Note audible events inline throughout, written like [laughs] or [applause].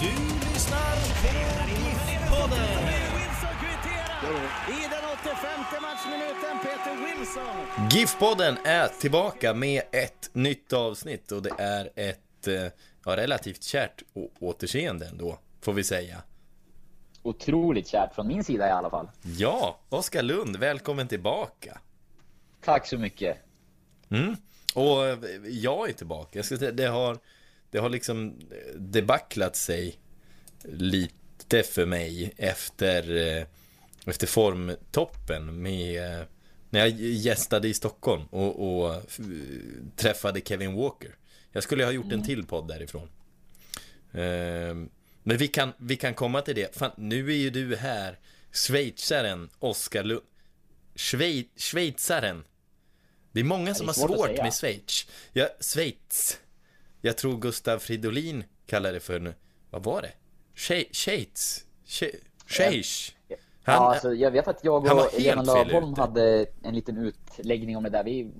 Du lyssnar på GIF-podden. I den 85 matchminuten, Peter Wilson. GIF-podden är tillbaka med ett nytt avsnitt och det är ett eh, ja, relativt kärt återseende ändå, får vi säga. Otroligt kärt från min sida i alla fall. Ja, Oskar Lund, välkommen tillbaka. Tack så mycket. Mm. Och eh, jag är tillbaka. Jag ska säga, det har, det har liksom eh, debacklat sig lite för mig efter, eh, efter formtoppen med eh, när jag gästade i Stockholm och, och träffade Kevin Walker. Jag skulle ha gjort en till podd därifrån. Ehm, Men vi kan, vi kan komma till det. Fan, nu är ju du här, schweizaren Oskar Lund. Schwei, schweizaren. Det är många som det har är svårt att svårt med Schweiz. Ja, Schweiz. Jag tror Gustav Fridolin kallar det för, vad var det? Schwe- Schweiz? Han, ja, alltså, jag vet att jag och helt Lena fel Lövholm hade en liten utläggning om det där. Vi,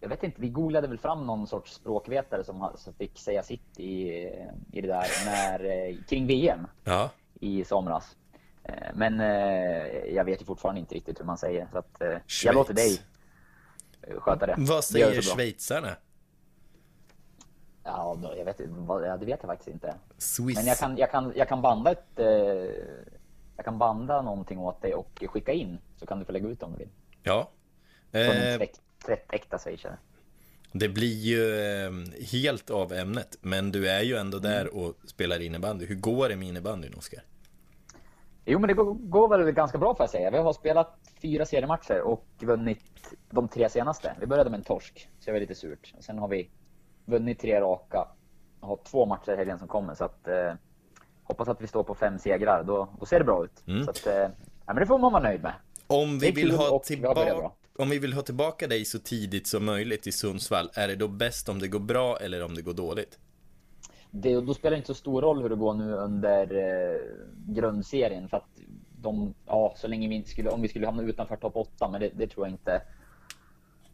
jag vet inte, vi googlade väl fram någon sorts språkvetare som, som fick säga sitt i, i det där när, eh, kring VM ja. i somras. Eh, Men eh, jag vet ju fortfarande inte riktigt hur man säger. Så att, jag låter dig sköta det. Vad Det säger bra. schweizarna? Ja, jag vet, ja, det vet jag faktiskt inte. Swiss? Men jag kan, jag kan, jag kan banda ett... Eh, jag kan banda någonting åt dig och skicka in. Så kan du få lägga ut om du vill. Ja. En Eh, tvätt, tvättäkta schweizare. det blir ju eh, helt av ämnet, men du är ju ändå där Mm. och spelar innebandy. Hur går det med innebandyn, Oskar? Jo, men det går, går väl ganska bra får jag säga. Vi har spelat fyra seriematcher och vunnit de tre senaste. Vi började med en torsk, så det var lite surt. Sen har vi vunnit tre raka har två matcher i helgen som kommer. Så att, eh, hoppas att vi står på fem segrar. Då, då ser det bra ut. Mm. Så att, eh, ja, men det får man vara nöjd med. Om vi, vill ha tillbaka, om vi vill ha tillbaka dig så tidigt som möjligt i Sundsvall, är det då bäst om det går bra eller om det går dåligt? det, då spelar det inte så stor roll hur det går nu under eh, grundserien för att de, ja, så länge vi skulle, om vi skulle hamna utanför topp 8, men det, det tror jag inte.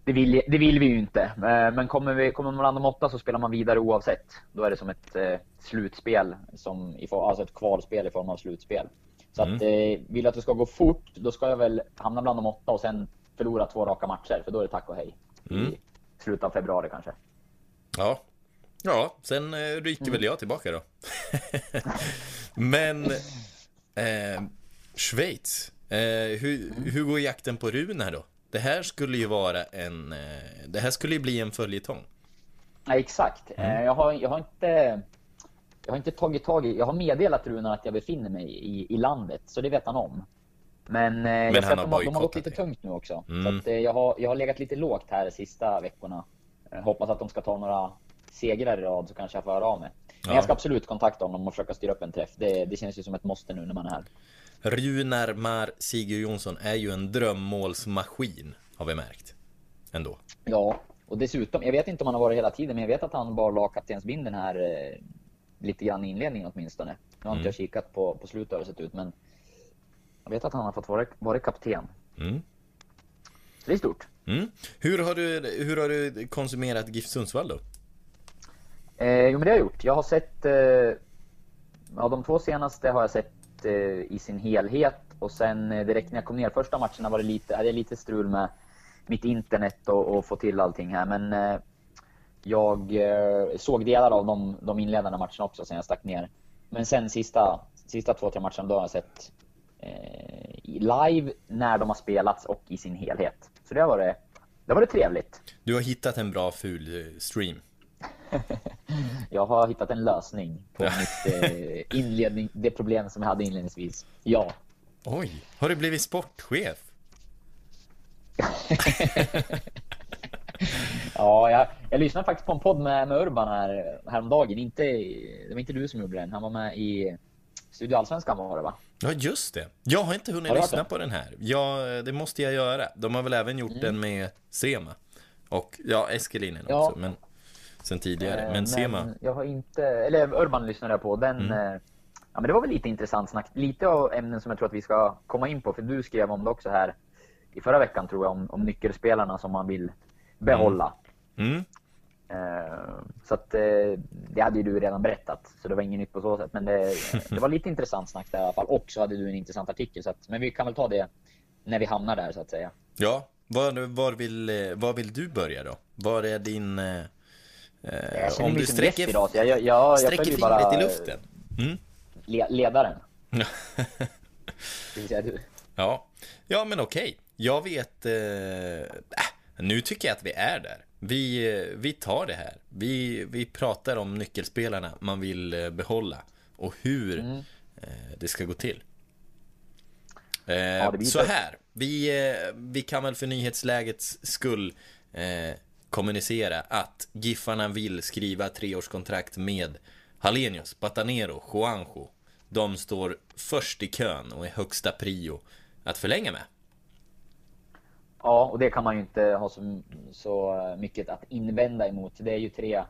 Det vill, det vill vi ju inte. Eh, Men kommer, vi, kommer man bland de åtta så spelar man vidare oavsett. Då är det som ett eh, slutspel, som alltså ett kvalspel i form av slutspel. Så att eh, vill jag att det ska gå fort, då ska jag väl hamna bland de åtta och sen förlora två raka matcher, för då är det tack och hej. I slutet av februari kanske. Ja. Ja, sen eh, rycker väl jag tillbaka då. [laughs] Men eh, Schweiz, eh, hur, hur går jakten på Runar då? Det här skulle ju vara en, eh, det här skulle ju bli en följetong. Ja, exakt. Eh, Jag, har, jag, har inte, jag har inte tagit tag i... Jag har meddelat Runar att jag befinner mig i, i landet, så det vet han om. Men, eh, jag ser han har de, de har gått lite tungt nu också. Mm. Så att, jag, har, jag har legat lite lågt här de sista veckorna. Eh, Hoppas att de ska ta några segrar i rad så kanske jag får höra av mig. Men Ja. jag ska absolut kontakta honom och försöka styra upp en träff. Det, det känns ju som ett måste nu när man är här. Runar Mar Sigurd Jonsson är ju en drömmålsmaskin, har vi märkt. Ändå. Ja, och dessutom, jag vet inte om han har varit hela tiden, men jag vet att han bar lagkaptensbindeln här eh, lite grann i inledningen åtminstone. Nu har inte Mm. jag kikat på, på slutet hur det sett ut, men jag vet att han har fått vara, vara kapten. Mm. Så det är stort. Mm. Hur, har du, hur har du konsumerat GIF Sundsvall då? Eh, jo, men det har jag gjort. Jag har sett, eh, ja de två senaste har jag sett Eh, i sin helhet och sen eh, direkt när jag kom ner första matcherna var det lite, hade jag lite strul med mitt internet och, och få till allting här, men eh, jag eh, såg delar av de, de inledande matcherna också sen jag stack ner. Men sen sista, sista två, tre matcherna då har jag sett eh, live när de har spelats och i sin helhet. Så det har varit, det har varit trevligt. Du har hittat en bra ful eh, stream jag har hittat en lösning på mitt eh, inledning, det problem som jag hade inledningsvis. Ja. Oj, har du blivit sportchef? [laughs] ja, jag, jag lyssnade faktiskt på en podd med, med Urban här, häromdagen. Inte, det var inte du som gjorde den. Han var med i Studio Allsvenskan var det va? Ja, just det. Jag har inte hunnit har lyssna på den här. Ja, det måste jag göra. De har väl även gjort mm. den med Sema. Och ja, Eskelinen ja. också. Men sen tidigare. Men, men Sema. Jag har inte, eller Urban lyssnade jag på. Den, mm. Eh, ja men det var väl lite intressant snack. Lite av ämnen som jag tror att vi ska komma in på. För du skrev om det också här i förra veckan tror jag. Om, om nyckelspelarna som man vill behålla. Mm. Mm. Uh, så att det hade ju du redan berättat, så det var inget nytt på så sätt. Men det, [laughs] det var lite intressant snack där i alla fall. Och så hade du en intressant artikel. Så att, men vi kan väl ta det när vi hamnar där så att säga. Ja, var, var, vill, var vill du börja då? Var är din... Uh, om du sträcker, idag, jag, jag, jag, sträcker fingret bara, i luften? Mm. Le, ledaren. Ja. ja, men okej. Jag vet... nu tycker jag att vi är där. Vi, vi tar det här. Vi, vi pratar om nyckelspelarna man vill eh, behålla och hur mm. Eh, det ska gå till. Eh, ja, så här, vi, vi kan väl för nyhetslägets skull eh, kommunicera att Giffarna vill skriva treårskontrakt med Halenius, Batanero, Juanjo. De står först i kön och är högsta prio att förlänga med. Ja, och det kan man ju inte ha så, så mycket att invända emot. Det är ju tre,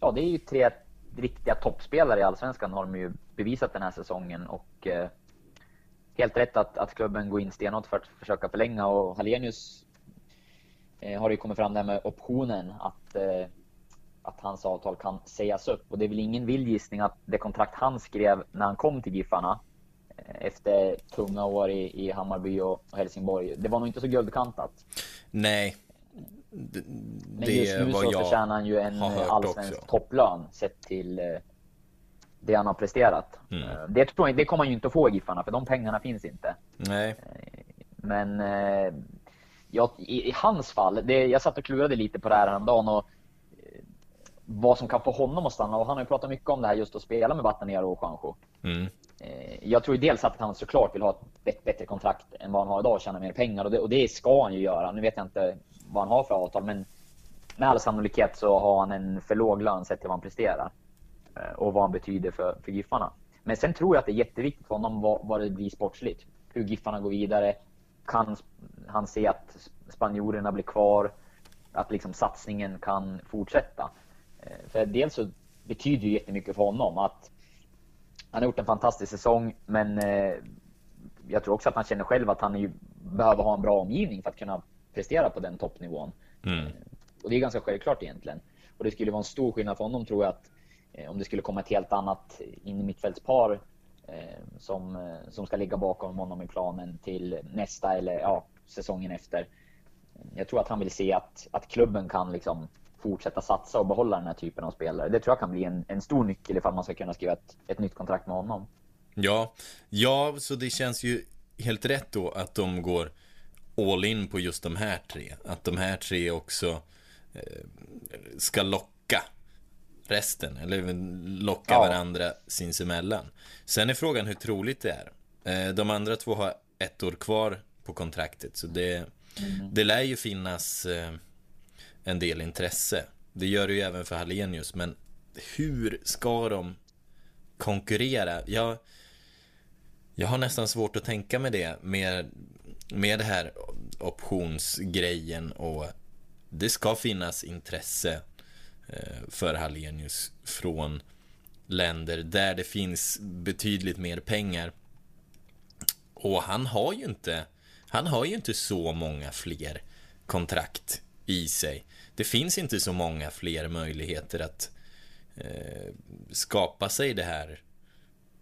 ja, det är ju tre riktiga toppspelare i Allsvenskan har de ju bevisat den här säsongen och eh, helt rätt att, att klubben går in stenhårt för att försöka förlänga och Hallenius har ju kommit fram där med optionen att, eh, att hans avtal kan sägas upp och det är väl ingen vild gissning att det kontrakt han skrev när han kom till Giffarna efter tunga år i, i Hammarby och Helsingborg. Det var nog inte så guldkantat. Nej. Det, Men just nu så förtjänar han ju en allsvensk topplön sett till eh, det han har presterat. Mm. Eh, det, tror jag, det kommer han ju inte att få i Giffarna för de pengarna finns inte. Nej. Eh, men ja, i, i, hans fall, det, jag satt och klurade lite på det här häromdagen och vad som kan få honom att stanna. Och han har ju pratat mycket om det här just att spela med Batanero och Juanjo. Mm. Eh, jag tror dels att han såklart vill ha ett bättre kontrakt än vad han har idag och tjäna mer pengar. Och det, och det ska han ju göra. Nu vet jag inte vad han har för avtal, men med all sannolikhet så har han en för låg lön sett till vad han presterar. Eh, och vad han betyder för, för Giffarna. Men sen tror jag att det är jätteviktigt för honom vad, vad det blir sportsligt. Hur Giffarna går vidare. Kan han se att spanjorerna blir kvar? Att liksom satsningen kan fortsätta. Eh, för dels så betyder det jättemycket för honom att han har gjort en fantastisk säsong, men eh, jag tror också att han känner själv att han ju behöver ha en bra omgivning för att kunna prestera på den toppnivån. Mm. Och det är ganska självklart egentligen. Och det skulle vara en stor skillnad för honom tror jag att eh, om det skulle komma ett helt annat in i mittfältspar eh, Eh, som, eh, som ska ligga bakom honom i planen till nästa eller ja, säsongen efter. Jag tror att han vill se att, att klubben kan liksom fortsätta satsa och behålla den här typen av spelare. Det tror jag kan bli en, en stor nyckel ifall man ska kunna skriva ett, ett nytt kontrakt med honom. Ja, ja, så det känns ju helt rätt då att de går all in på just de här tre. Att de här tre också eh, ska locka resten, eller locka ja. varandra sinsemellan. Sen är frågan hur troligt det är. Eh, de andra två har ett år kvar på kontraktet, så det, mm. det lär ju finnas eh, en del intresse. Det gör det ju även för Hallenius, men hur ska de konkurrera? Jag, jag har nästan svårt att tänka mig det med, med det här optionsgrejen och det ska finnas intresse Eh, för Hallenius från länder där det finns betydligt mer pengar. Och han har ju inte, han har ju inte så många fler kontrakt i sig det finns inte så många fler möjligheter att eh, skapa sig det här.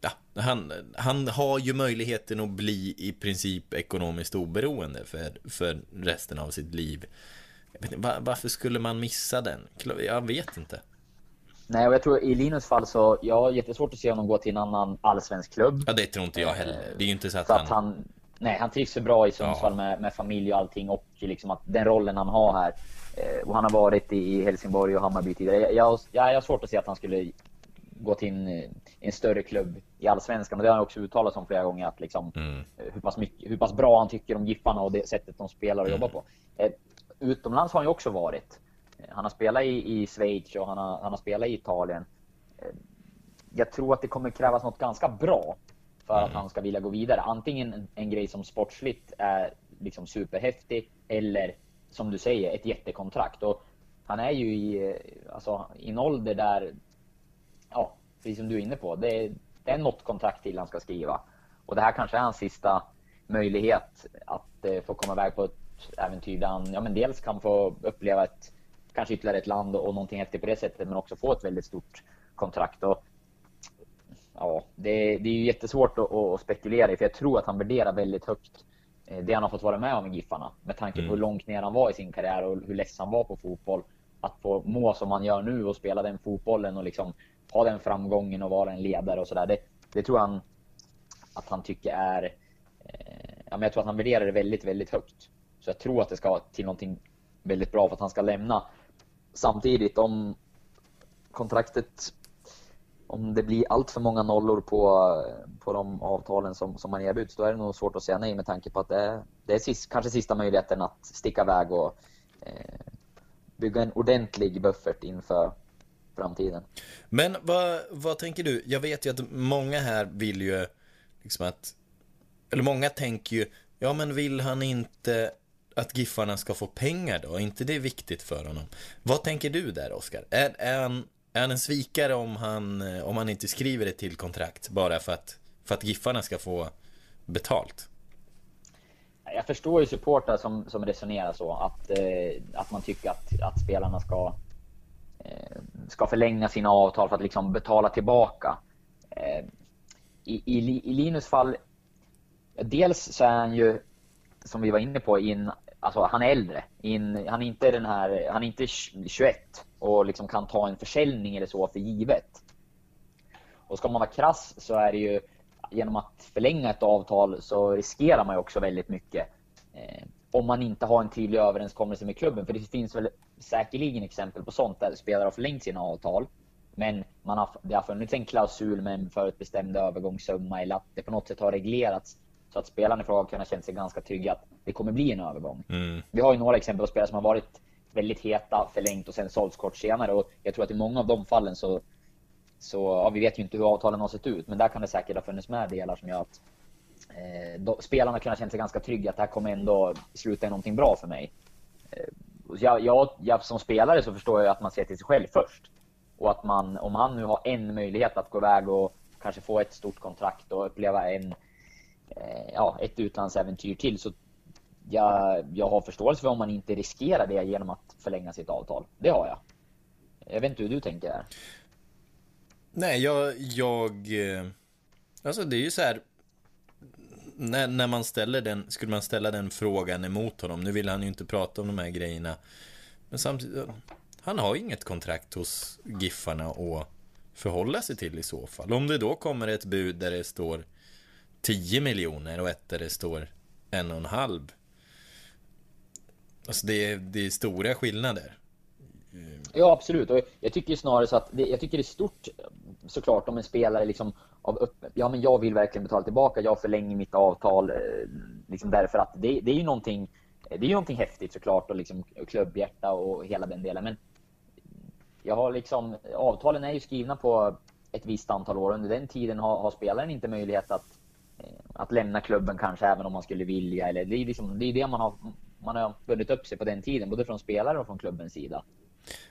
Ja, han, han har ju möjligheten att bli i princip ekonomiskt oberoende för, för resten av sitt liv. Inte, var, varför skulle man missa den? Jag vet inte. Nej, och jag tror i Linus fall så, jag har jättesvårt att se honom gå till en annan allsvensk klubb. Ja, det tror inte jag heller. Det är ju inte så att, Så han... att han, nej, han trivs för bra i Sundsvall Ja. med, med familj och allting och liksom att den rollen han har här. Eh, och han har varit i Helsingborg och Hammarby tidigare. Jag, jag, jag har svårt att se att han skulle gå till en, en större klubb i Allsvenskan. Och det har han också uttalat om flera gånger att liksom, Mm. eh, hur, pass mycket, hur pass bra han tycker om Giffarna och det sättet de spelar och Mm. jobbar på. Utomlands har han ju också varit. Eh, Han har spelat i, i Schweiz och han har, han har spelat i Italien. Eh, Jag tror att det kommer krävas något ganska bra för att Mm. han ska vilja gå vidare. Antingen en, en grej som sportsligt är liksom superhäftig eller som du säger, ett jättekontrakt. Och han är ju i, eh, alltså, i en ålder där, ja, precis som du är inne på, det är, det är något kontrakt till han ska skriva. Och det här kanske är hans sista möjlighet att eh, få komma iväg på ett äventyr där han, ja men dels kan få uppleva ett, kanske ytterligare ett land och, och någonting häftigt på det sättet, men också få ett väldigt stort kontrakt. Och, ja, det, det är ju jättesvårt att, att spekulera i, för jag tror att han värderar väldigt högt eh, det han har fått vara med om i Giffarna. Med tanke på Mm. hur långt ner han var i sin karriär och hur less han var på fotboll. Att få må som han gör nu och spela den fotbollen och liksom ha den framgången och vara en ledare och sådär. Det, det tror han att han tycker är... Eh, ja, men jag tror att han värderar det väldigt, väldigt högt. Så jag tror att det ska till någonting väldigt bra för att han ska lämna. Samtidigt om kontraktet om det blir allt för många nollor på, på de avtalen som, som man erbjuds, då är det nog svårt att säga nej med tanke på att det är, det är sist, kanske sista möjligheten att sticka iväg och eh, bygga en ordentlig buffert inför framtiden. Men vad, vad tänker du? Jag vet ju att många här vill ju liksom att, eller många tänker ju, ja men vill han inte att Giffarna ska få pengar då? Är inte det viktigt för honom? Vad tänker du där, Oskar? Är, är, han, är han en svikare om han, eh, om han inte skriver ett till kontrakt bara för att, för att Giffarna ska få betalt? Jag förstår ju supportrar som, som resonerar så, att, eh, att man tycker att, att spelarna ska, eh, ska förlänga sina avtal för att liksom betala tillbaka. Eh, i, i, I Linus fall, dels så är han ju, som vi var inne på, in, alltså han är äldre. In, han är inte den här, han är inte 21 och liksom kan ta en försäljning eller så för givet. Och ska man vara krass så är det ju genom att förlänga ett avtal så riskerar man ju också väldigt mycket. Eh, om man inte har en tydlig överenskommelse med klubben. För det finns väl säkerligen exempel på sånt där spelare har förlängt sina avtal. Men man har, det har funnits en klausul med en förutbestämd övergångssumma eller att det på något sätt har reglerats så att spelarna i fråga har känna sig ganska trygga att det kommer bli en övergång. Mm. Vi har ju några exempel på spelare som har varit väldigt heta, förlängt och sen sålts kort senare. Och jag tror att i många av de fallen så, så ja, vi vet ju inte hur avtalen har sett ut, men där kan det säkert ha funnits med delar som gör att eh, då, spelarna kunnat känna sig ganska trygga att det här kommer ändå sluta i någonting bra för mig. Eh, jag, jag, jag, som spelare så förstår jag att man ser till sig själv först. Och att man, om han nu har en möjlighet att gå iväg och kanske få ett stort kontrakt och uppleva en, Eh, ja, ett utlandsäventyr till så jag, jag har förståelse för om man inte riskerar det genom att förlänga sitt avtal. Det har jag. Jag vet inte hur du tänker där. Nej, jag, jag... Eh, alltså det är ju så här... När, när man ställer den, skulle man ställa den frågan emot honom, nu vill han ju inte prata om de här grejerna. Men samtidigt, han har ju inget kontrakt hos Giffarna att förhålla sig till i så fall. Om det då kommer ett bud där det står 10 miljoner och ett där det står en och en halv. Alltså det är, det är stora skillnader. Ja, absolut. Och jag tycker snarare så att det, jag tycker det är stort såklart om en spelare liksom av upp, ja men jag vill verkligen betala tillbaka, jag förlänger mitt avtal eh, liksom därför att det, det är ju någonting det är ju någonting häftigt såklart och liksom klubbhjärta och hela den delen men jag har liksom avtalen är ju skrivna på ett visst antal år under den tiden har, har spelaren inte möjlighet att att lämna klubben kanske även om man skulle vilja eller det är liksom det är det man har man har bundit upp sig på den tiden både från spelare och från klubbens sida.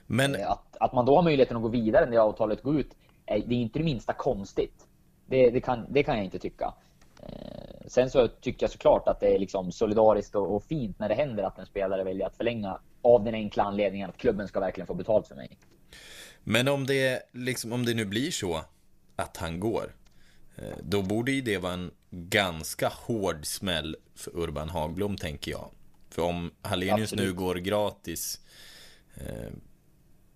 Men Eh, Att, att man då har möjligheten att gå vidare när avtalet går ut, är, det är inte det minsta konstigt. Det, det, kan, det kan jag inte tycka. Eh, sen så tycker jag såklart att det är liksom solidariskt och, och fint när det händer att en spelare väljer att förlänga av den enkla anledningen att klubben ska verkligen få betalt för mig. Men om det, liksom, om det nu blir så att han går, eh, då borde ju det vara en ganska hård smäll för Urban Hagblom, tänker jag. För om Hallenius Absolut. nu går gratis, eh,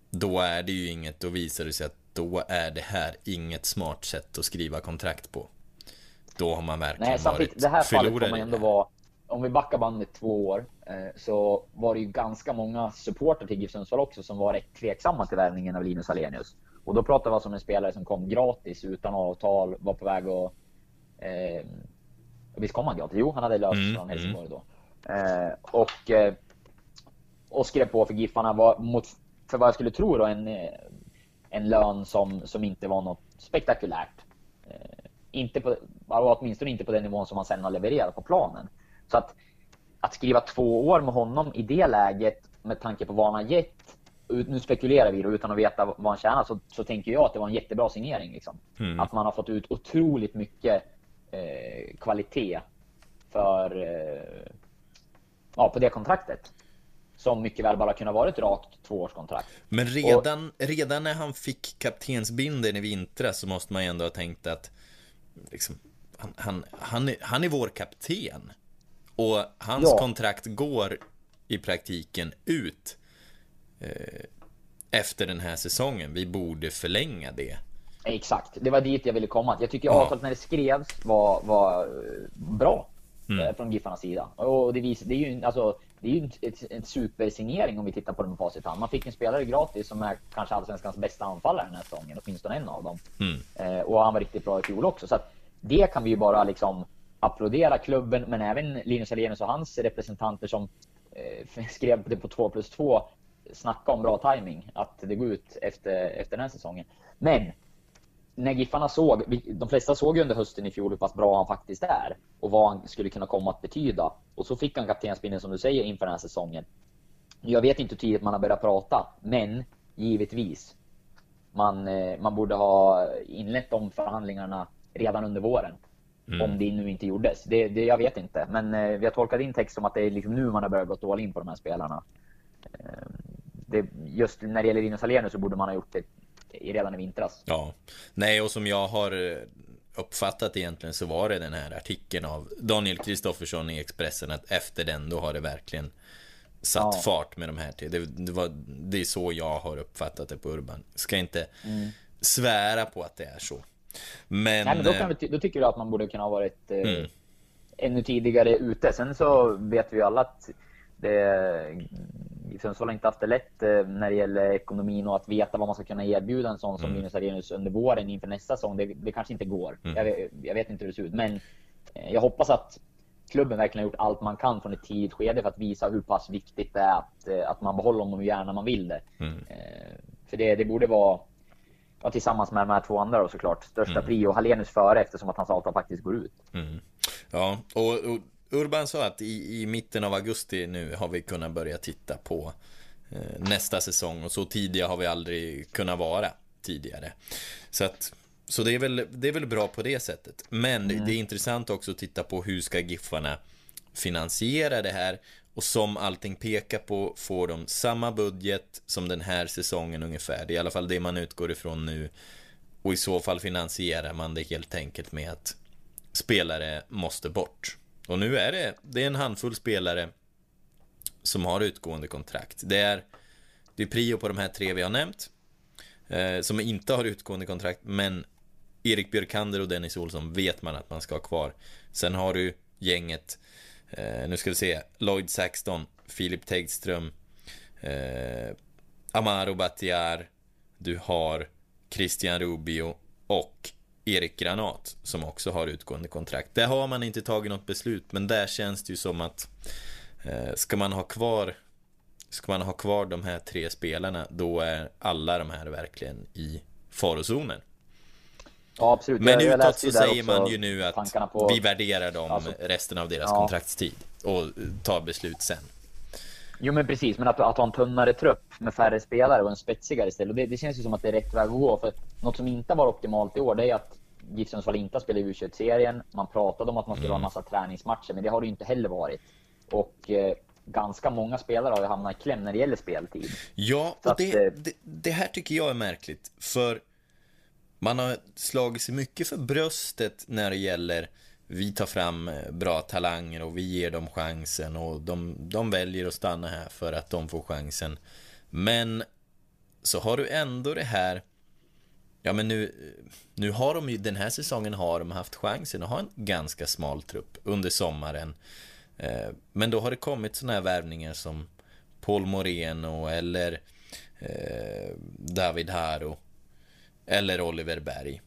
då är det ju inget, då visar det sig att då är det här inget smart sätt att skriva kontrakt på. Då har man verkligen Nej, varit det här fallet i ändå vara, om vi backar bandet två år, eh, så var det ju ganska många supporter till GIF Sundsvall också som var rätt tveksamma till värvningen av Linus Alenius. Och då pratar vi alltså om en spelare som kom gratis utan avtal, var på väg att... Eh, visst kom han gratis? Jo, han hade löst Mm, från Helsingborg då. Eh, och, eh, och skrev på för Giffarna var mot, för vad jag skulle tro då, en, eh, en lön som, som inte var något spektakulärt. Eh, inte på, åtminstone inte på den nivån som han sen har levererat på planen. Så att, att skriva två år med honom i det läget med tanke på vad han har gett. Nu spekulerar vi då utan att veta vad han tjänar så, så tänker jag att det var en jättebra signering. Liksom. Mm. Att man har fått ut otroligt mycket eh, kvalitet för eh, ja, på det kontraktet. Som mycket väl bara kunde ha varit ett rakt tvåårskontrakt. Men redan, redan när han fick kaptensbindeln i vintras så måste man ju ändå ha tänkt att liksom, han, han, han, är, han är vår kapten. Och hans Ja. kontrakt går i praktiken ut efter den här säsongen. Vi borde förlänga det. Exakt, det var dit jag ville komma. Jag tycker Ja. avtalet när det skrevs var, var eh, bra Mm. eh, från Giffarnas sida. Och det, vis, det är ju, alltså, det är ju en, supersignering om vi tittar på det med facit hand. Man fick en spelare gratis som är kanske allsvenskans bästa anfallare den här säsongen, åtminstone en av dem. Mm. Eh, och han var riktigt bra i fjol också. Så det kan vi ju bara liksom applådera klubben, men även Linus Alenius och hans representanter som eh, [laughs] skrev det på 2 plus 2. Snacka om bra timing att det går ut efter, efter den här säsongen. Men när Giffarna såg, de flesta såg ju under hösten i fjol hur pass bra han faktiskt är och vad han skulle kunna komma att betyda. Och så fick han kaptensbindeln som du säger inför den här säsongen. Jag vet inte hur tidigt man har börjat prata, men givetvis. Man, eh, man borde ha inlett de förhandlingarna redan under våren. Om det nu inte gjordes. Det, det, jag vet inte. Men eh, vi har tolkat din text som att det är liksom nu man har börjat gå all in på de här spelarna. Det, just när det gäller Linus Alenius så borde man ha gjort det redan i vintras. Ja, nej och som jag har eh, uppfattat egentligen så var det den här artikeln av Daniel Kristoffersson i Expressen att efter den då har det verkligen satt Ja. fart med de här tre. Det, det, var, det är så jag har uppfattat det på Urban. Ska inte svära på att det är så. Men, Mm. Nej, men då, eh, kan vi, då tycker jag att man borde kunna ha varit eh, Mm. ännu tidigare ute. Sen så vet vi ju alla att det, Sundsvall har inte haft det lätt eh, när det gäller ekonomin och att veta vad man ska kunna erbjuda en sån som Mm. Linus Arrhenius under våren inför nästa säsong. Det, det kanske inte går. Mm. Jag, vet, jag vet inte hur det ser ut, men eh, jag hoppas att klubben verkligen har gjort allt man kan från ett tidigt skede för att visa hur pass viktigt det är att, eh, att man behåller honom hur gärna man vill det. Mm. För det, det borde vara, ja, tillsammans med de här två andra då såklart, största Mm. prio. Hallenius före eftersom att hans avtal faktiskt går ut. Mm. Ja, och, och Urban sa att i, i mitten av augusti nu har vi kunnat börja titta på eh, nästa säsong och så tidiga har vi aldrig kunnat vara tidigare. Så att så det är, väl, det är väl bra på det sättet. Men det är intressant också att titta på hur ska Giffarna finansiera det här. Och som allting pekar på får de samma budget som den här säsongen ungefär. Det är i alla fall det man utgår ifrån nu. Och i så fall finansierar man det helt enkelt med att spelare måste bort. Och nu är det, det är en handfull spelare som har utgående kontrakt. Det är, det är prio på de här tre vi har nämnt. Eh, som inte har utgående kontrakt, men Erik Björkander och Dennis Olsson vet man att man ska ha kvar. Sen har du gänget, eh, nu ska vi se, Lloyd Saxton, Filip Tegström, eh, Amaro Batiar, du har Christian Rubio och Erik Granat som också har utgående kontrakt. Där har man inte tagit något beslut, men där känns det ju som att eh, ska man ha kvar Ska man ha kvar de här tre spelarna, då är alla de här verkligen i farozonen. Ja, absolut. Men Jag- utåt så säger man ju nu att på- vi värderar dem Alltså, resten av deras ja. kontraktstid och tar beslut sen. Jo men precis, men att, att ha en tunnare trupp med färre spelare och en spetsigare. Och det, det känns ju som att det är rätt väg att gå. För något som inte var optimalt i år, det är att GIF Sundsvall inte har spelat i U21-serien. Man pratade om att man skulle ha en massa träningsmatcher, men det har det ju inte heller varit. Och eh, ganska många spelare har ju hamnat i kläm när det gäller speltid. Ja, och det, eh, det, det här tycker jag är märkligt. För man har slagit sig mycket för bröstet när det gäller vi tar fram eh, bra talanger och vi ger dem chansen och de, de väljer att stanna här för att de får chansen. Men så har du ändå det här Ja men nu, nu har de ju, den här säsongen har de haft chansen att ha en ganska smal trupp under sommaren. Eh, men då har det kommit sådana här värvningar som Paul Moreno eller eh, David Haro eller Oliver Berg.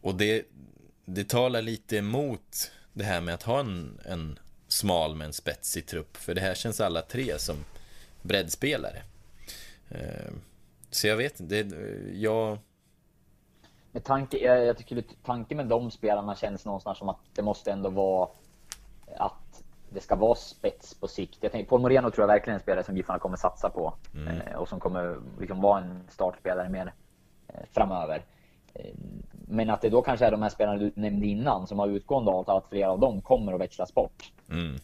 Och det, det talar lite emot det här med att ha en, en smal men spetsig trupp. För det här känns alla tre som breddspelare. Eh, så jag vet inte, jag... Med tanke, jag tycker att tanken med de spelarna känns någonstans som att det måste ändå vara att det ska vara spets på sikt. Jag tänker, Paul Moreno tror jag verkligen är en spelare som Giffarna kommer satsa på mm. Eh, och som kommer liksom vara en startspelare mer eh, framöver. Men att det då kanske är de här spelarna du nämnde innan som har utgående avtal, att flera av dem kommer att växlas bort mm.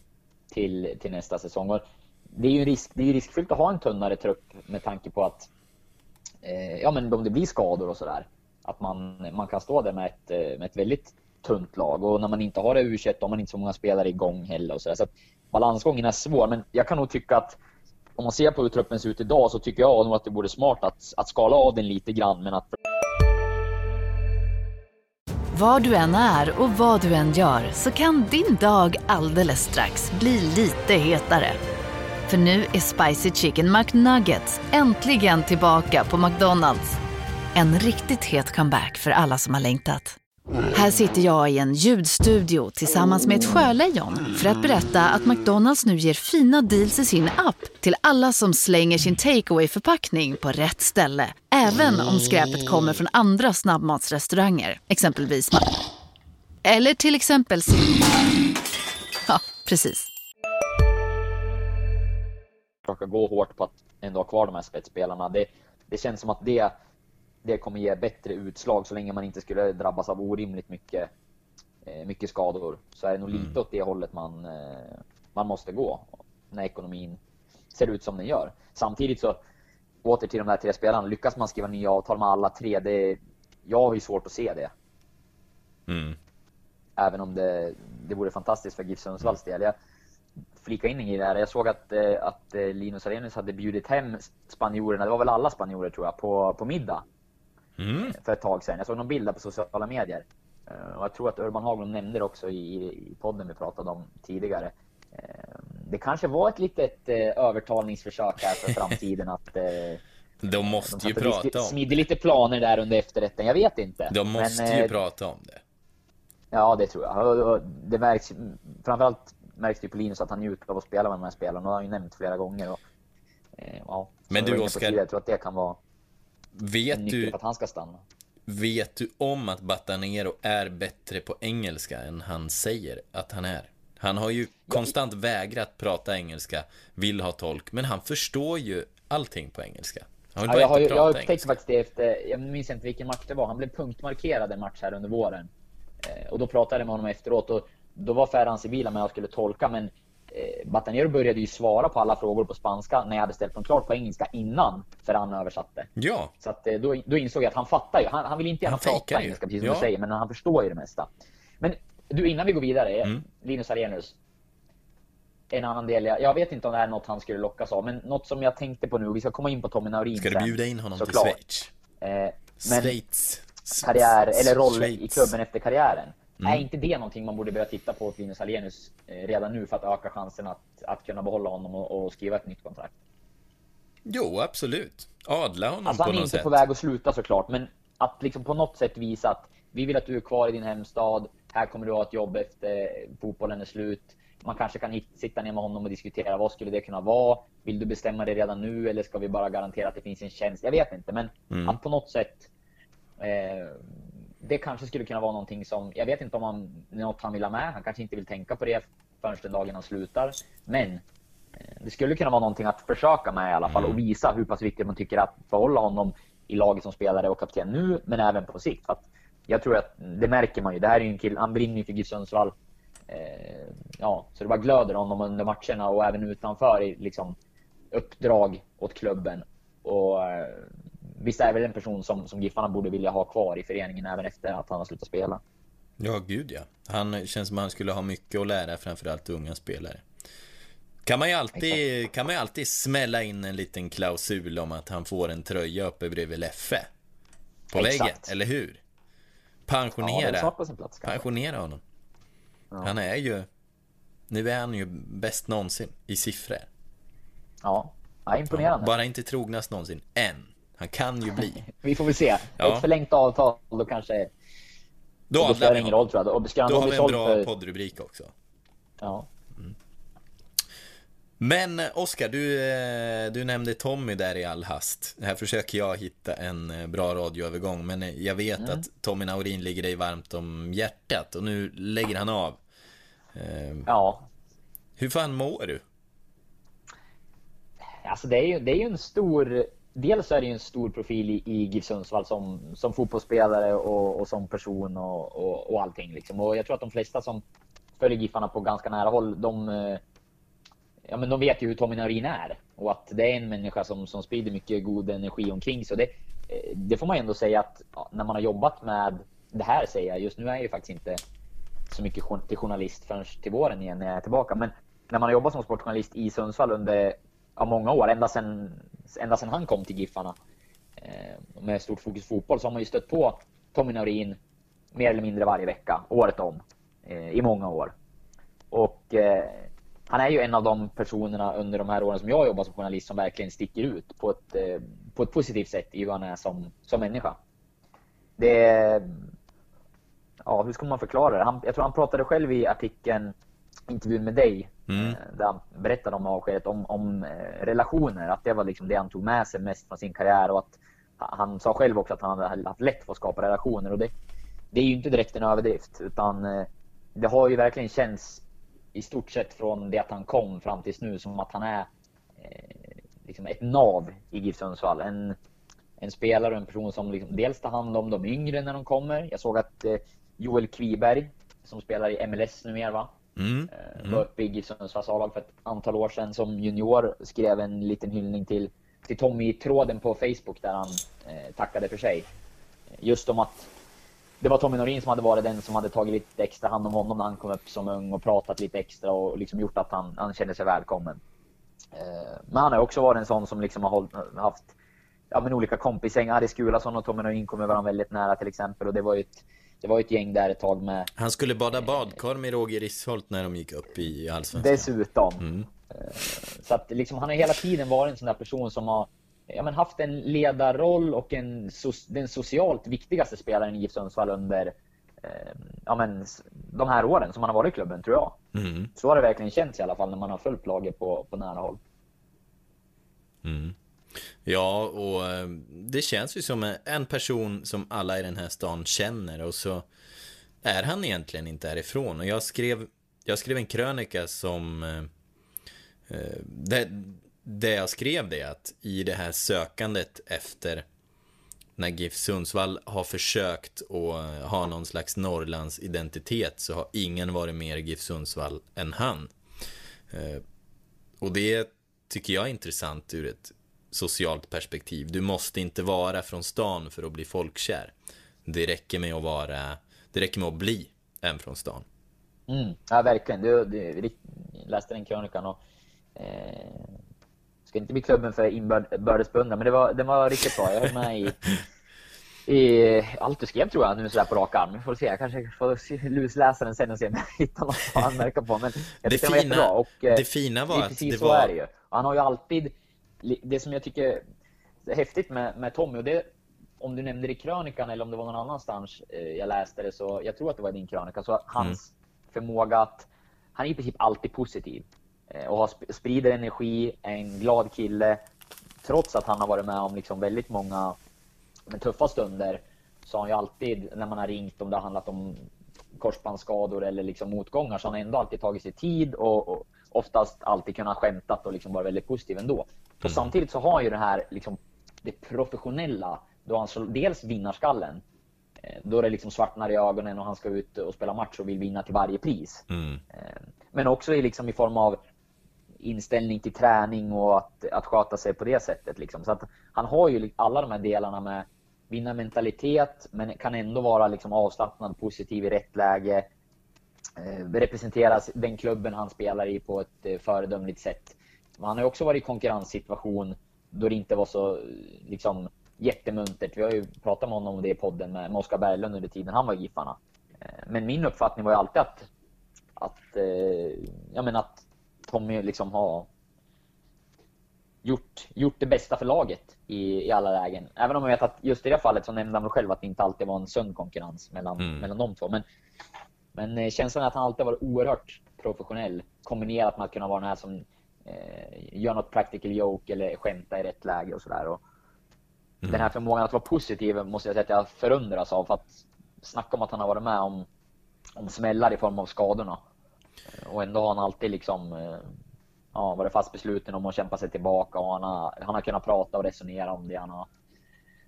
till, till nästa säsong. Och det är ju risk, det är riskfyllt att ha en tunnare trupp med tanke på att eh, ja, men om det blir skador och sådär, att man, man kan stå där med ett, eh, med ett väldigt tunt lag. Och när man inte har det u har man inte så många spelare igång heller. Och så, där. så balansgången är svår, men jag kan nog tycka att om man ser på hur truppen ser ut idag så tycker jag nog att det vore smart att, att skala av den lite grann, men att var du än är och vad du än gör så kan din dag alldeles strax bli lite hetare. För nu är Spicy Chicken McNuggets äntligen tillbaka på McDonalds. En riktigt het comeback för alla som har längtat. Här sitter jag i en ljudstudio tillsammans med ett sjölejon för att berätta att McDonalds nu ger fina deals i sin app till alla som slänger sin takeaway förpackning på rätt ställe. Även om skräpet kommer från andra snabbmatsrestauranger, exempelvis Eller till exempel Ja, precis. Försöka gå hårt på att ändå ha kvar de här spetsspelarna. Det, det känns som att det det kommer ge bättre utslag så länge man inte skulle drabbas av orimligt mycket, eh, mycket skador. Så är det nog lite mm. åt det hållet man, eh, man måste gå när ekonomin ser ut som den gör. Samtidigt så, åter till de här tre spelarna, lyckas man skriva nya avtal med alla tre, det, jag har ju svårt att se det. Mm. Även om det, det vore fantastiskt för GIF Sundsvalls del. Jag flika in i det här. Jag såg att, eh, att Linus Arrhenius hade bjudit hem spanjorerna, det var väl alla spanjorer tror jag, på, på middag mm. för ett tag sedan. Jag såg någon bild på sociala medier. Eh, och jag tror att Urban Haglund nämnde det också i, i podden vi pratade om tidigare. Eh, det kanske var ett litet eh, övertalningsförsök här för framtiden att [laughs] de måste de ju prata om Smidde lite planer där under efterrätten, jag vet inte. De måste Men, ju prata om det. Ja, det tror jag. Det märks, framförallt märks det på Linus att han njuter av att spela med de här spelarna. Och det har han ju nämnt flera gånger. Och, ja, Men du Oskar, jag tror att det kan vara Vet du, att han ska stanna. Vet du om att Batanero är bättre på engelska än han säger att han är? Han har ju konstant vägrat prata engelska, vill ha tolk, men han förstår ju allting på engelska. Han ja, jag, har, jag upptäckte faktiskt det efter, jag minns inte vilken match det var, han blev punktmarkerad en match här under våren. Eh, och då pratade jag med honom efteråt och då var Ferran Sibila med och skulle tolka, men Batanero började ju svara på alla frågor på spanska när jag hade ställt dem klart på engelska innan Ferran översatte. Ja. Så att, eh, då, då insåg jag att han fattar ju. Han, han vill inte gärna han prata engelska, precis som ja. du säger, men han förstår ju det mesta. Men du, innan vi går vidare, mm. Linus Arrhenius. En annan del, jag, jag, vet inte om det här är något han skulle lockas av, men något som jag tänkte på nu, vi ska komma in på Tommy Naurin Ska du bjuda in honom till Schweiz? Eh, men Schweiz. karriär, eller roll Schweiz. i klubben efter karriären. Mm. Är inte det någonting man borde börja titta på åt Linus Alenius eh, redan nu för att öka chansen att, att kunna behålla honom och, och skriva ett nytt kontrakt? Jo, absolut. Adla honom alltså, på något sätt. Han är inte på väg att sluta såklart, men att liksom på något sätt visa att vi vill att du är kvar i din hemstad. Här kommer du ha ett jobb efter fotbollen är slut. Man kanske kan sitta ner med honom och diskutera vad skulle det kunna vara? Vill du bestämma det redan nu eller ska vi bara garantera att det finns en tjänst? Jag vet inte, men mm. att på något sätt eh, det kanske skulle kunna vara någonting som, jag vet inte om han, något han vill ha med. Han kanske inte vill tänka på det förrän den dagen han slutar. Men eh, det skulle kunna vara någonting att försöka med i alla fall och mm. visa hur pass viktigt man tycker att behålla honom i laget som spelare och kapten nu, men även på sikt. För jag tror att det märker man ju. Det här är ju en kille, han brinner ju för GIF Sundsvall. Eh, ja, så det bara glöder honom under matcherna och även utanför i liksom uppdrag åt klubben. Och eh, visst är väl en person som, som Giffarna borde vilja ha kvar i föreningen även efter att han har slutat spela. Ja, gud ja. Han känns som att han skulle ha mycket att lära framförallt unga spelare. Kan man, ju alltid, kan man ju alltid smälla in en liten klausul om att han får en tröja uppe bredvid Leffe. På Exakt. väggen, eller hur? Pensionera. Ja, på sin plats, kanske. Pensionera honom. Han är ju... Nu är han ju bäst någonsin i siffror. Ja, ja imponerande. Bara inte trognast någonsin. Än. Han kan ju bli. [laughs] Vi får väl se. Ja. Ett förlängt avtal, då kanske... Då Då spelar det ingen roll tror jag. Och ska Då har vi en bra för... poddrubrik också. Ja. Men Oskar, du, eh, du nämnde Tommy där i all hast. Här försöker jag hitta en eh, bra radioövergång, men eh, jag vet Mm. att Tommy Naurin ligger dig varmt om hjärtat och nu lägger han av. Ja. Hur fan mår du? Alltså det är ju, det är ju en stor... Dels är det ju en stor profil i, i GIF Sundsvall som, som fotbollsspelare och, och som person och, och, och allting. Liksom. Och jag tror att de flesta som följer Giffarna på ganska nära håll, de, eh, ja, men de vet ju hur Tommy Naurin är. Och att det är en människa som, som sprider mycket god energi omkring sig. Det, eh, det får man ändå säga att ja, när man har jobbat med det här, säger jag. Just nu är jag ju faktiskt inte så mycket till journalist förrän till våren igen när jag är tillbaka. Men när man har jobbat som sportjournalist i Sundsvall under ja, många år, ända sedan, ända sedan han kom till Giffarna eh, med stort fokus fotboll, så har man ju stött på Tommy Naurin mer eller mindre varje vecka, året om, eh, i många år. Och eh, han är ju en av de personerna under de här åren som jag jobbar som journalist som verkligen sticker ut på ett, eh, på ett positivt sätt i hur han är som, som människa. Det ja, hur ska man förklara det? Han, jag tror han pratade själv i artikeln, intervjun med dig, Mm. eh, där han berättade om avskedet, om, om eh, relationer, att det var liksom det han tog med sig mest från sin karriär och att han sa själv också att han hade haft lätt för att skapa relationer och det, det är ju inte direkt en överdrift utan eh, det har ju verkligen känts i stort sett från det att han kom fram tills nu som att han är eh, liksom ett nav i GIF Sundsvall. En, en spelare och en person som liksom dels tar hand om de yngre när de kommer. Jag såg att eh, Joel Kviberg, som spelar i MLS numera va? Mm. Eh, var uppe i GIF Sundsvalls A-lag för ett antal år sedan som junior. Skrev en liten hyllning till, till Tommy i tråden på Facebook där han eh, tackade för sig. Just om att det var Tommy Norin som hade varit den som hade tagit lite extra hand om honom när han kom upp som ung och pratat lite extra och liksom gjort att han, han kände sig välkommen. Eh, Men han har också varit en sån som liksom har hållit, haft ja, men olika kompisgäng. Ari Skulason och Tommy Norin kommer varandra väldigt nära till exempel och det var ju ett, det var ju ett gäng där ett tag med Han skulle bada badkar med Roger Risholt när de gick upp i Allsvenskan. Dessutom. Mm. Eh, Så att liksom, han har hela tiden varit en sån där person som har ja, men haft en ledarroll och en, den socialt viktigaste spelaren i GIF Sundsvall under eh, ja, men, de här åren som han har varit i klubben, tror jag. Mm. Så har det verkligen känts i alla fall när man har följt laget på, på nära håll. Mm. Ja, och eh, det känns ju som en person som alla i den här stan känner och så är han egentligen inte härifrån. Och jag skrev, jag skrev en krönika som eh, eh, det, det jag skrev det att i det här sökandet efter när GIF Sundsvall har försökt att ha någon slags Norrlands identitet så har ingen varit mer GIF Sundsvall än han. Och det tycker jag är intressant ur ett socialt perspektiv. Du måste inte vara från stan för att bli folkkär. Det räcker med att vara, det räcker med att bli en från stan. Mm, ja, verkligen. Du, du, läste den krönikan och eh, ska inte bli klubben för inbördes beundran, men det var, den var riktigt bra. Jag höll med i, [laughs] i allt du skrev tror jag nu sådär på rak arm. Vi får se, jag kanske får lusläsa den sen och se om jag [laughs] hittar något att anmärka på. Men jag Det tyckte den var fina- jättebra. Och, eh, det fina var det är att precis det så var- han har ju alltid, det som jag tycker är häftigt med, med Tommy, och det om du nämnde det i krönikan eller om det var någon annanstans eh, jag läste det, så jag tror att det var i din krönika, så hans förmåga att, han är i princip alltid positiv. Eh, och har, sp- sprider energi, är en glad kille. Trots att han har varit med om liksom väldigt många men tuffa stunder, så har han ju alltid, när man har ringt, om det har handlat om korsbandsskador eller liksom motgångar, så har han ändå alltid tagit sig tid och, och oftast alltid kunnat skämtat och liksom vara väldigt positiv ändå. Och samtidigt så har ju det här liksom, det professionella, då han så, dels vinnarskallen, eh, då det liksom svartnar i ögonen och han ska ut och spela match och vill vinna till varje pris. Mm. Eh, Men också i, liksom i form av inställning till träning och att, att sköta sig på det sättet. Liksom. Så att han har ju alla de här delarna med vinnarmentalitet men kan ändå vara liksom avslappnad, positiv i rätt läge. eh, representerar den klubben han spelar i på ett eh, föredömligt sätt. Men han har också varit i konkurrenssituation då det inte var så liksom jättemuntert. Vi har ju pratat med honom om det i podden med Oskar Berglund under tiden han var i Giffarna. Eh, men min uppfattning var ju alltid att, att, eh, ja, men att Tommy liksom har gjort, gjort det bästa för laget i, i alla lägen. Även om jag vet att just i det fallet så nämnde han själv att det inte alltid var en sund konkurrens mellan, mm. mellan de två. Men, men eh, känslan är att han alltid varit oerhört professionell kombinerat med att kunna vara den här som eh, gör något practical joke eller skämta i rätt läge och sådär. Mm. Den här förmågan att vara positiv måste jag säga att jag förundras av. För att snacka om att han har varit med om, om smällar i form av skadorna. Och ändå har han alltid liksom eh, ja, varit fast besluten om att kämpa sig tillbaka och han har, han har kunnat prata och resonera om det han har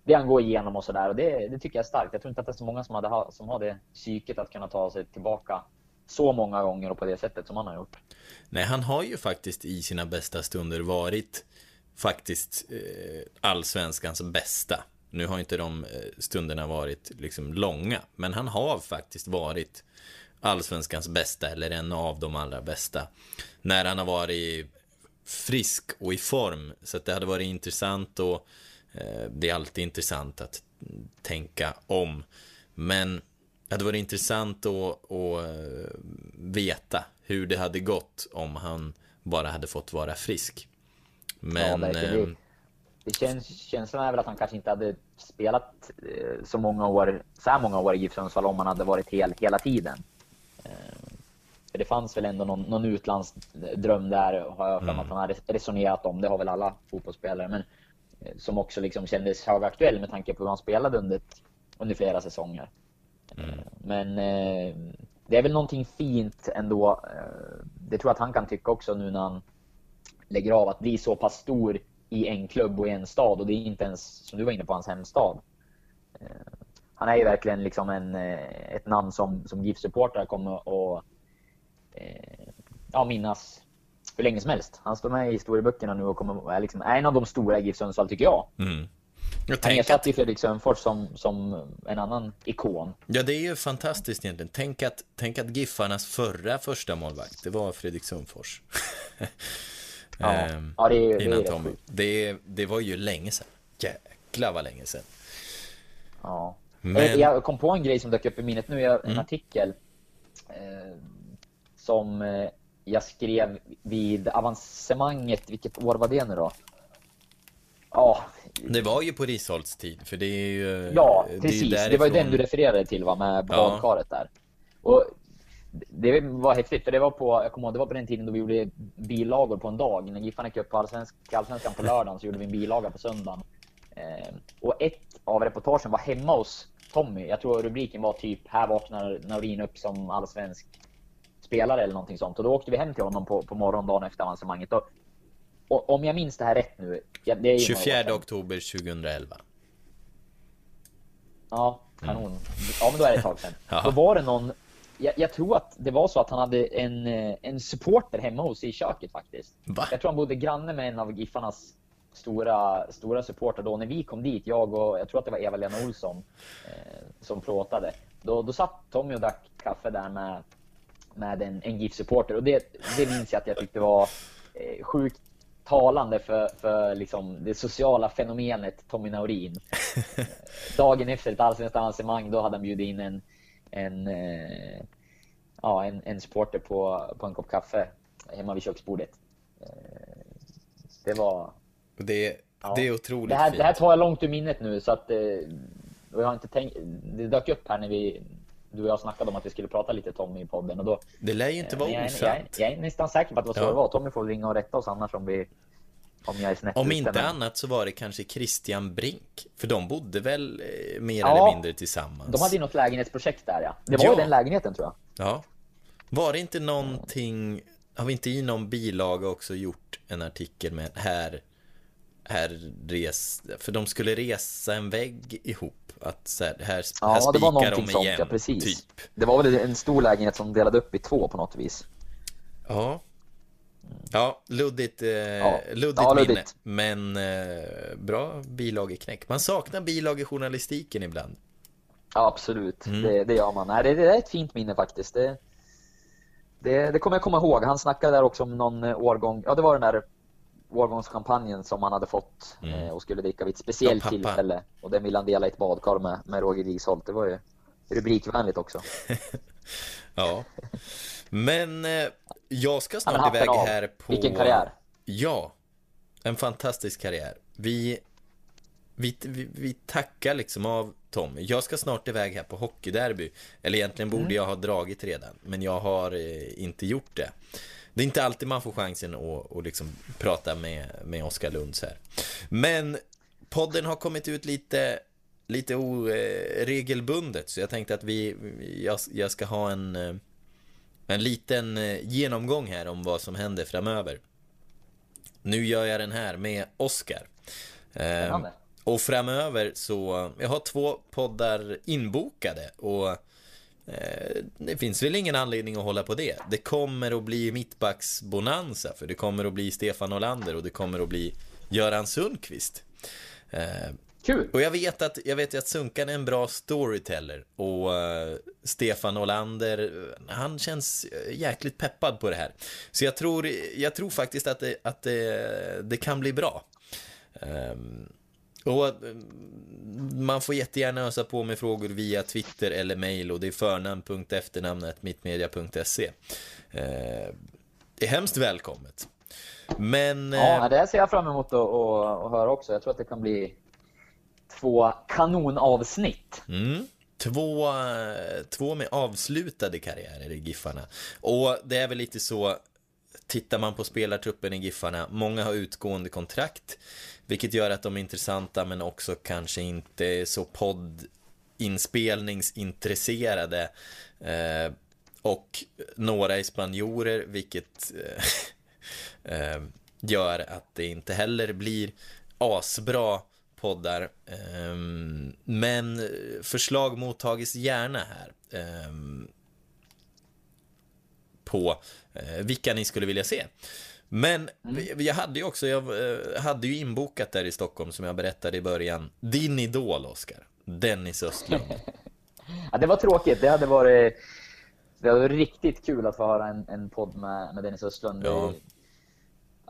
det han går igenom och sådär. Och det, det tycker jag är starkt. Jag tror inte att det är så många som, hade, som har det psyket att kunna ta sig tillbaka så många gånger och på det sättet som han har gjort. Nej, han har ju faktiskt i sina bästa stunder varit faktiskt eh, allsvenskans bästa. Nu har inte de eh, stunderna varit liksom långa, men han har faktiskt varit allsvenskans bästa eller en av de allra bästa. När han har varit frisk och i form. Så att det hade varit intressant och eh, det är alltid intressant att tänka om. Men det hade varit intressant att, att eh, veta hur det hade gått om han bara hade fått vara frisk. Men... Ja, det, det känns, känslan är väl att han kanske inte hade spelat eh, så många år, så här många år i GIF Sundsvall om han hade varit hel hela tiden. Eh, för det fanns väl ändå någon, någon utlandsdröm där, har jag för mm. att han har resonerat om. Det har väl alla fotbollsspelare. Men som också liksom kändes högaktuell med tanke på hur han spelade under, under flera säsonger. Mm. Men eh, det är väl någonting fint ändå. Eh, det tror jag att han kan tycka också nu när han lägger av att bli så pass stor i en klubb och i en stad och det är inte ens, som du var inne på, hans hemstad. Eh, han är ju verkligen liksom en, eh, ett namn som, som GIF-supportrar kommer att eh, ja, minnas hur länge som helst. Han står med i historieböckerna nu och kommer, är liksom en av de stora i GIF Sundsvall tycker jag. Mm. Jag han ersatte ju Fredrik Sönfors som, som en annan ikon. Ja, det är ju fantastiskt egentligen. Tänk att, tänk att Giffarnas förra första målvakt, det var Fredrik Sundfors. [laughs] Ja, ehm, ja det, är, innan det är Tommy. Det, det var ju länge sedan. Jäklar vad länge sedan. Ja. Men... Jag kom på en grej som dök upp i minnet nu. En mm. artikel eh, som eh, jag skrev vid avancemanget. Vilket år var det nu då? Ja. Det var ju på Risholts tid, för det är ju... Ja, precis. Det, det var ju den du refererade till, va? Med badkaret ja. där. Och det var häftigt, för det var på, jag kommer ihåg, det var på den tiden då vi gjorde bilagor på en dag. När Giffarna gick upp på Allsvenskan på lördagen så gjorde vi en bilaga på söndagen. Eh, och ett av reportagen var hemma hos Tommy. Jag tror rubriken var typ Här vaknar Naurin upp som allsvensk spelare eller någonting sånt. Och då åkte vi hem till honom på, på morgondagen efter avancemanget. Och, och om jag minns det här rätt nu. Ja, det är 24 oktober 2011. Ja, kanon. Mm. Ja, men då är det ett tag sedan. [laughs] ja. Då var det någon jag, jag, tror att det var så att han hade en, eh, en supporter hemma hos sig i köket faktiskt. Va? Jag tror han bodde granne med en av Giffarnas stora, stora supportrar då. När vi kom dit, jag och jag tror att det var Eva-Lena Olsson eh, som plåtade. Då, då satt Tommy och drack kaffe där med, med en, en GIF-supporter. Och det, det minns jag att jag tyckte var eh, sjukt talande för, för liksom det sociala fenomenet Tommy Naurin. [laughs] Dagen efter ett allsvenskt avancemang, då hade han bjudit in en en, eh, ja, en, en supporter på, på en kopp kaffe hemma vid köksbordet. Eh, det var... Det, ja. det är otroligt det här, fint. Det här tar jag långt ur minnet nu så att eh, och jag har inte tänkt, det dök upp här när vi du och jag snackade om att vi skulle prata lite Tommy i podden och då Det lär ju inte vara osant. Jag, jag, jag, är nästan säker på att det var så ja. det var. Tommy får ringa och rätta oss annars om vi om jag är snett Om inte men... annat så var det kanske Christian Brink. För de bodde väl eh, mer ja, eller mindre tillsammans. De hade ju något lägenhetsprojekt där ja. Det var ja. ju den lägenheten tror jag. Ja. Var det inte någonting, har vi inte i någon bilaga också gjort en artikel med här, här res, för de skulle resa en vägg ihop. Att så här, här, ja, här det var någonting de igen, sånt, ja, precis. Typ. Det var väl en stor lägenhet som delade upp i två på något vis. Ja, Ja, luddigt, eh, ja. luddigt ja, minne. Luddigt. Men eh, bra bilageknäck. Man saknar bilagejournalistiken ibland. Ja, absolut. Mm. Det, det gör man. Nej, det, det, är ett fint minne faktiskt. Det, Det, det kommer jag komma ihåg. Han snackade där också om någon eh, årgång. Ja, det var den där årgångskampanjen som han hade fått Mm. eh, och skulle dricka vid ett speciellt Ja, tillfälle. Och den ville han dela i ett badkar med, med Roger Risholt. Det var ju rubrikvänligt också. [laughs] Ja. Men eh, jag ska snart iväg här på... Vilken karriär. Ja. En fantastisk karriär. Vi, vi, vi, vi tackar liksom av Tommy. Jag ska snart iväg här på hockeyderby. Eller egentligen borde Mm. jag ha dragit redan. Men jag har eh, inte gjort det. Det är inte alltid man får chansen att, att liksom prata med, med Oskar Lunds här. Men podden har kommit ut lite, lite oregelbundet. Så jag tänkte att vi, jag, jag ska ha en, eh, en liten eh, genomgång här om vad som händer framöver. Nu gör jag den här med Oskar. Eh, Spännande. och framöver så, jag har två poddar inbokade och eh, det finns väl ingen anledning att hålla på det. Det kommer att bli mittbacksbonanza för det kommer att bli Stefan Olander och det kommer att bli Göran Sundqvist. Eh, Kul! och jag vet att, jag vet att Sunkan är en bra storyteller och eh, Stefan Olander, eh, han känns eh, jäkligt peppad på det här. Så jag tror, jag tror faktiskt att det, att det, det kan bli bra. Ehm, och eh, man får jättegärna ösa på med frågor via Twitter eller mail och det är förnamn.efternamnet.mittmedia.se. Eh, det är hemskt välkommet. Men... Ja, eh, det ser jag fram emot att, höra också. Jag tror att det kan bli två kanonavsnitt. Mm. Två, eh, två med avslutade karriärer i Giffarna. Och det är väl lite så, tittar man på spelartruppen i Giffarna, många har utgående kontrakt, vilket gör att de är intressanta men också kanske inte så poddinspelningsintresserade. Eh, och några är spanjorer, vilket eh, [laughs] eh, gör att det inte heller blir asbra poddar. Eh, men förslag mottages gärna här. Eh, på vilka ni skulle vilja se. Men jag hade ju också, jag eh, hade ju inbokat där i Stockholm som jag berättade i början. Din idol, Oscar. Dennis Östlund. [laughs] Ja, det var tråkigt. Det hade varit, det varit riktigt kul att få höra en, en podd med, med Dennis Östlund. Ja. Det,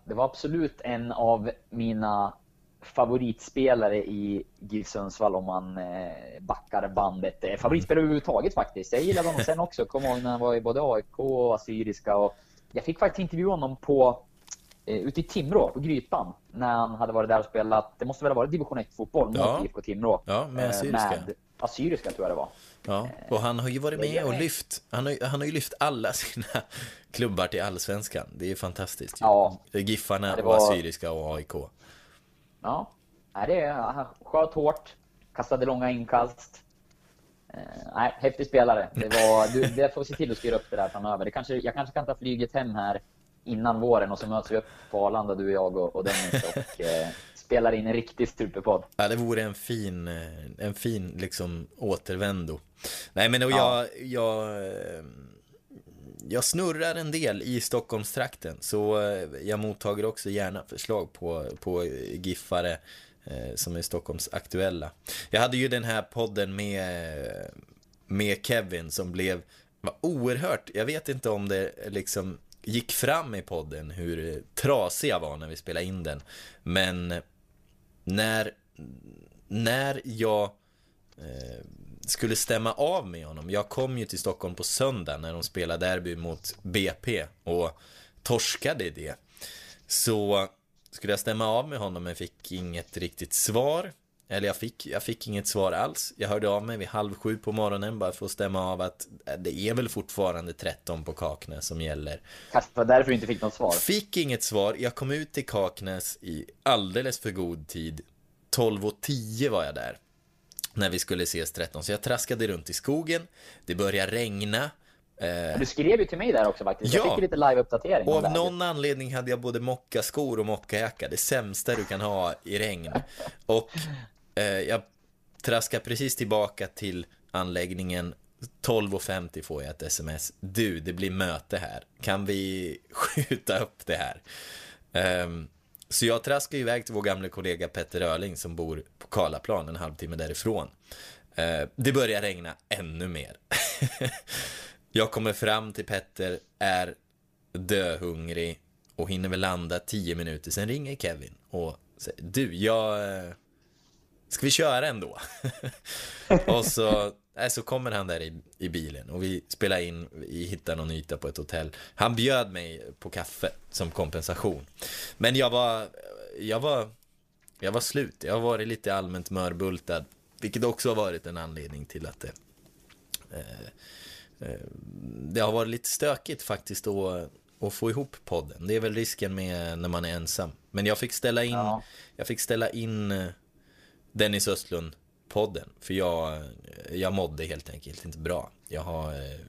det var absolut en av mina favoritspelare i GIF Sundsvall om man eh, backar bandet. Favoritspelare överhuvudtaget faktiskt. Jag gillade honom sen också. Kommer ihåg när han var i både AIK och Assyriska. Och jag fick faktiskt intervjua honom på eh, ute i Timrå, på Grytan, när han hade varit där och spelat. Det måste väl ha varit division 1-fotboll mot Ja. IFK Timrå. Ja, med Eh, Assyriska. Med Assyriska tror jag det var. Ja, och han har ju varit med och lyft, han har, han har ju lyft alla [laughs] sina klubbar till allsvenskan. Det är ju fantastiskt. ju. Ja. Giffarna Ja, det och var- Assyriska och AIK. Ja, nej, det är, han sköt hårt, kastade långa inkast. Eh, nej, häftig spelare. Det, var, du, det får se till att styra upp det där framöver. Det kanske, jag kanske kan ta flyget hem här innan våren och så möts vi upp på Arlanda, du och jag och, och Dennis och eh, spelar in en riktig superpodd. Ja, det vore en fin, eh, en fin liksom återvändo. Nej, men och Ja. jag, jag, snurrar en del i Stockholmstrakten, så eh, jag mottager också gärna förslag på, på giffare eh, som är Stockholms aktuella. Jag hade ju den här podden med, med Kevin som blev var oerhört, jag vet inte om det eh, liksom gick fram i podden hur trasig jag var när vi spelade in den, men när, när jag eh, skulle stämma av med honom. Jag kom ju till Stockholm på söndag när de spelade derby mot BP och torskade det. Så skulle jag stämma av med honom men fick inget riktigt svar. Eller jag fick, jag fick inget svar alls. Jag hörde av mig vid halv sju på morgonen bara för att stämma av att eh, det är väl fortfarande 13 på Kaknäs som gäller. Kanske var därför du inte fick något svar. Fick inget svar. Jag kom ut till Kaknäs i alldeles för god tid. 12.10 var jag där. När vi skulle ses 13. Så jag traskade runt i skogen. Det började regna. Eh, Du skrev ju till mig där också faktiskt. Jag Ja. fick lite live-uppdatering. och av någon anledning hade jag både mockaskor och mockajacka. Det sämsta du kan ha i regn. Och eh, jag traskar precis tillbaka till anläggningen. 12.50 får jag ett sms. Du, det blir möte här. Kan vi [laughs] skjuta upp det här? Ehm, så jag traskar iväg till vår gamla kollega Petter Öling som bor på Karlaplan en halvtimme därifrån. Eh, det börjar regna ännu mer. [laughs] Jag kommer fram till Petter, är döhungrig och hinner väl landa tio minuter. Sen ringer Kevin och säger, du, jag... Eh, ska vi köra ändå? [laughs] och så, nej, så kommer han där i, i bilen och vi spelar in, vi hittar någon yta på ett hotell. Han bjöd mig på kaffe som kompensation. Men jag var, jag var, jag var slut. Jag har varit lite allmänt mörbultad. Vilket också har varit en anledning till att det, eh, eh, det har varit lite stökigt faktiskt att, att få ihop podden. Det är väl risken med när man är ensam. Men jag fick ställa in, Ja. jag fick ställa in eh, Dennis Östlund-podden. För jag, jag mådde helt enkelt inte bra. Jag har, eh,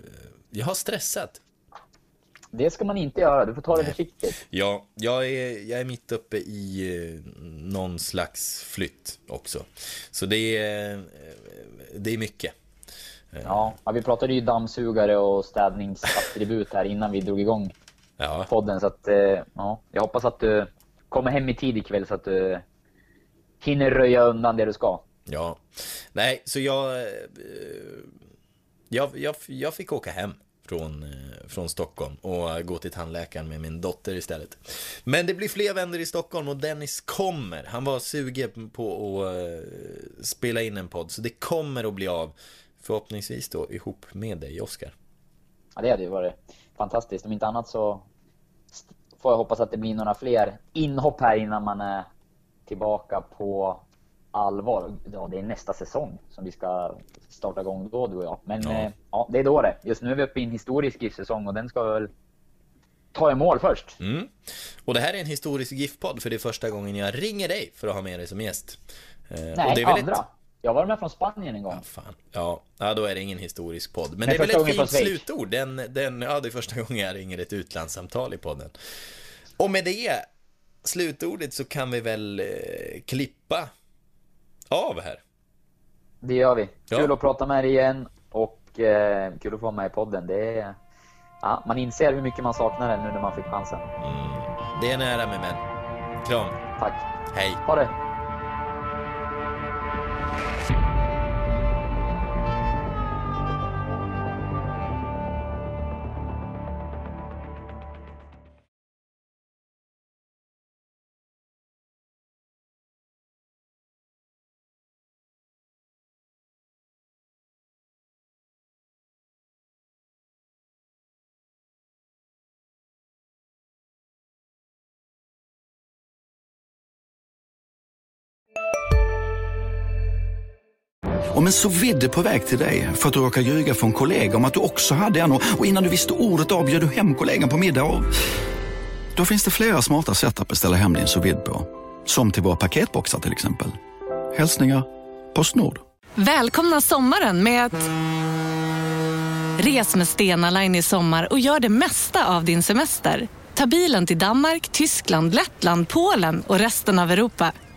jag har stressat. Det ska man inte göra. Du får ta det Nej. försiktigt. Ja, jag är, jag är mitt uppe i eh, någon slags flytt också. Så det är, eh, det är mycket. Ja, vi pratade ju dammsugare och städningsattribut här innan vi drog igång Ja, podden. Så att, ja, jag hoppas att du kommer hem i tid ikväll så att du hinner röja undan det du ska ja. Nej, så jag, eh, jag, jag, jag fick åka hem från, eh, från Stockholm och gå till tandläkaren med min dotter istället. Men det blir fler vänner i Stockholm och Dennis kommer. Han var sugen på att eh, spela in en podd, så det kommer att bli av. Förhoppningsvis då ihop med dig, Oskar. Ja, det hade ju varit fantastiskt. Om inte annat så får jag hoppas att det blir några fler inhopp här innan man är tillbaka på allvar. Ja, det är nästa säsong som vi ska starta igång då, du och jag. Men Ja. ja, ja det är då det. Just nu är vi uppe i en historisk GIF-säsong och den ska väl ta i mål först. Mm. Och det här är en historisk GIF-podd för det är första gången jag ringer dig för att ha med dig som gäst. Eh, Nej, det är väl andra. Ett... Jag var med från Spanien en gång. Ja, fan. Ja, ja, då är det ingen historisk podd. Men, Men det är väl ett fint slutord. Den, den, ja, det är första gången jag ringer ett utlandssamtal i podden. Och med det slutordet så kan vi väl eh, klippa av här. Det gör vi. Ja. Kul att prata med dig igen och eh, kul att få vara med i podden. Det är, ja, man inser hur mycket man saknar den nu när man fick chansen. Mm. Det är nära med män. Kram. Tack. Hej. Ha det. Om en så vidde på väg till dig för att du råkar ljuga från kollega om att du också hade en och och innan du visste ordet av bjöd du hem kollegan på middag och... Då finns det flera smarta sätt att beställa hem din sous vide på. Som till våra paketboxar till exempel. Hälsningar Postnord. Välkomna sommaren med att... Res med Stena Line i sommar och gör det mesta av din semester. Ta bilen till Danmark, Tyskland, Lettland, Polen och resten av Europa.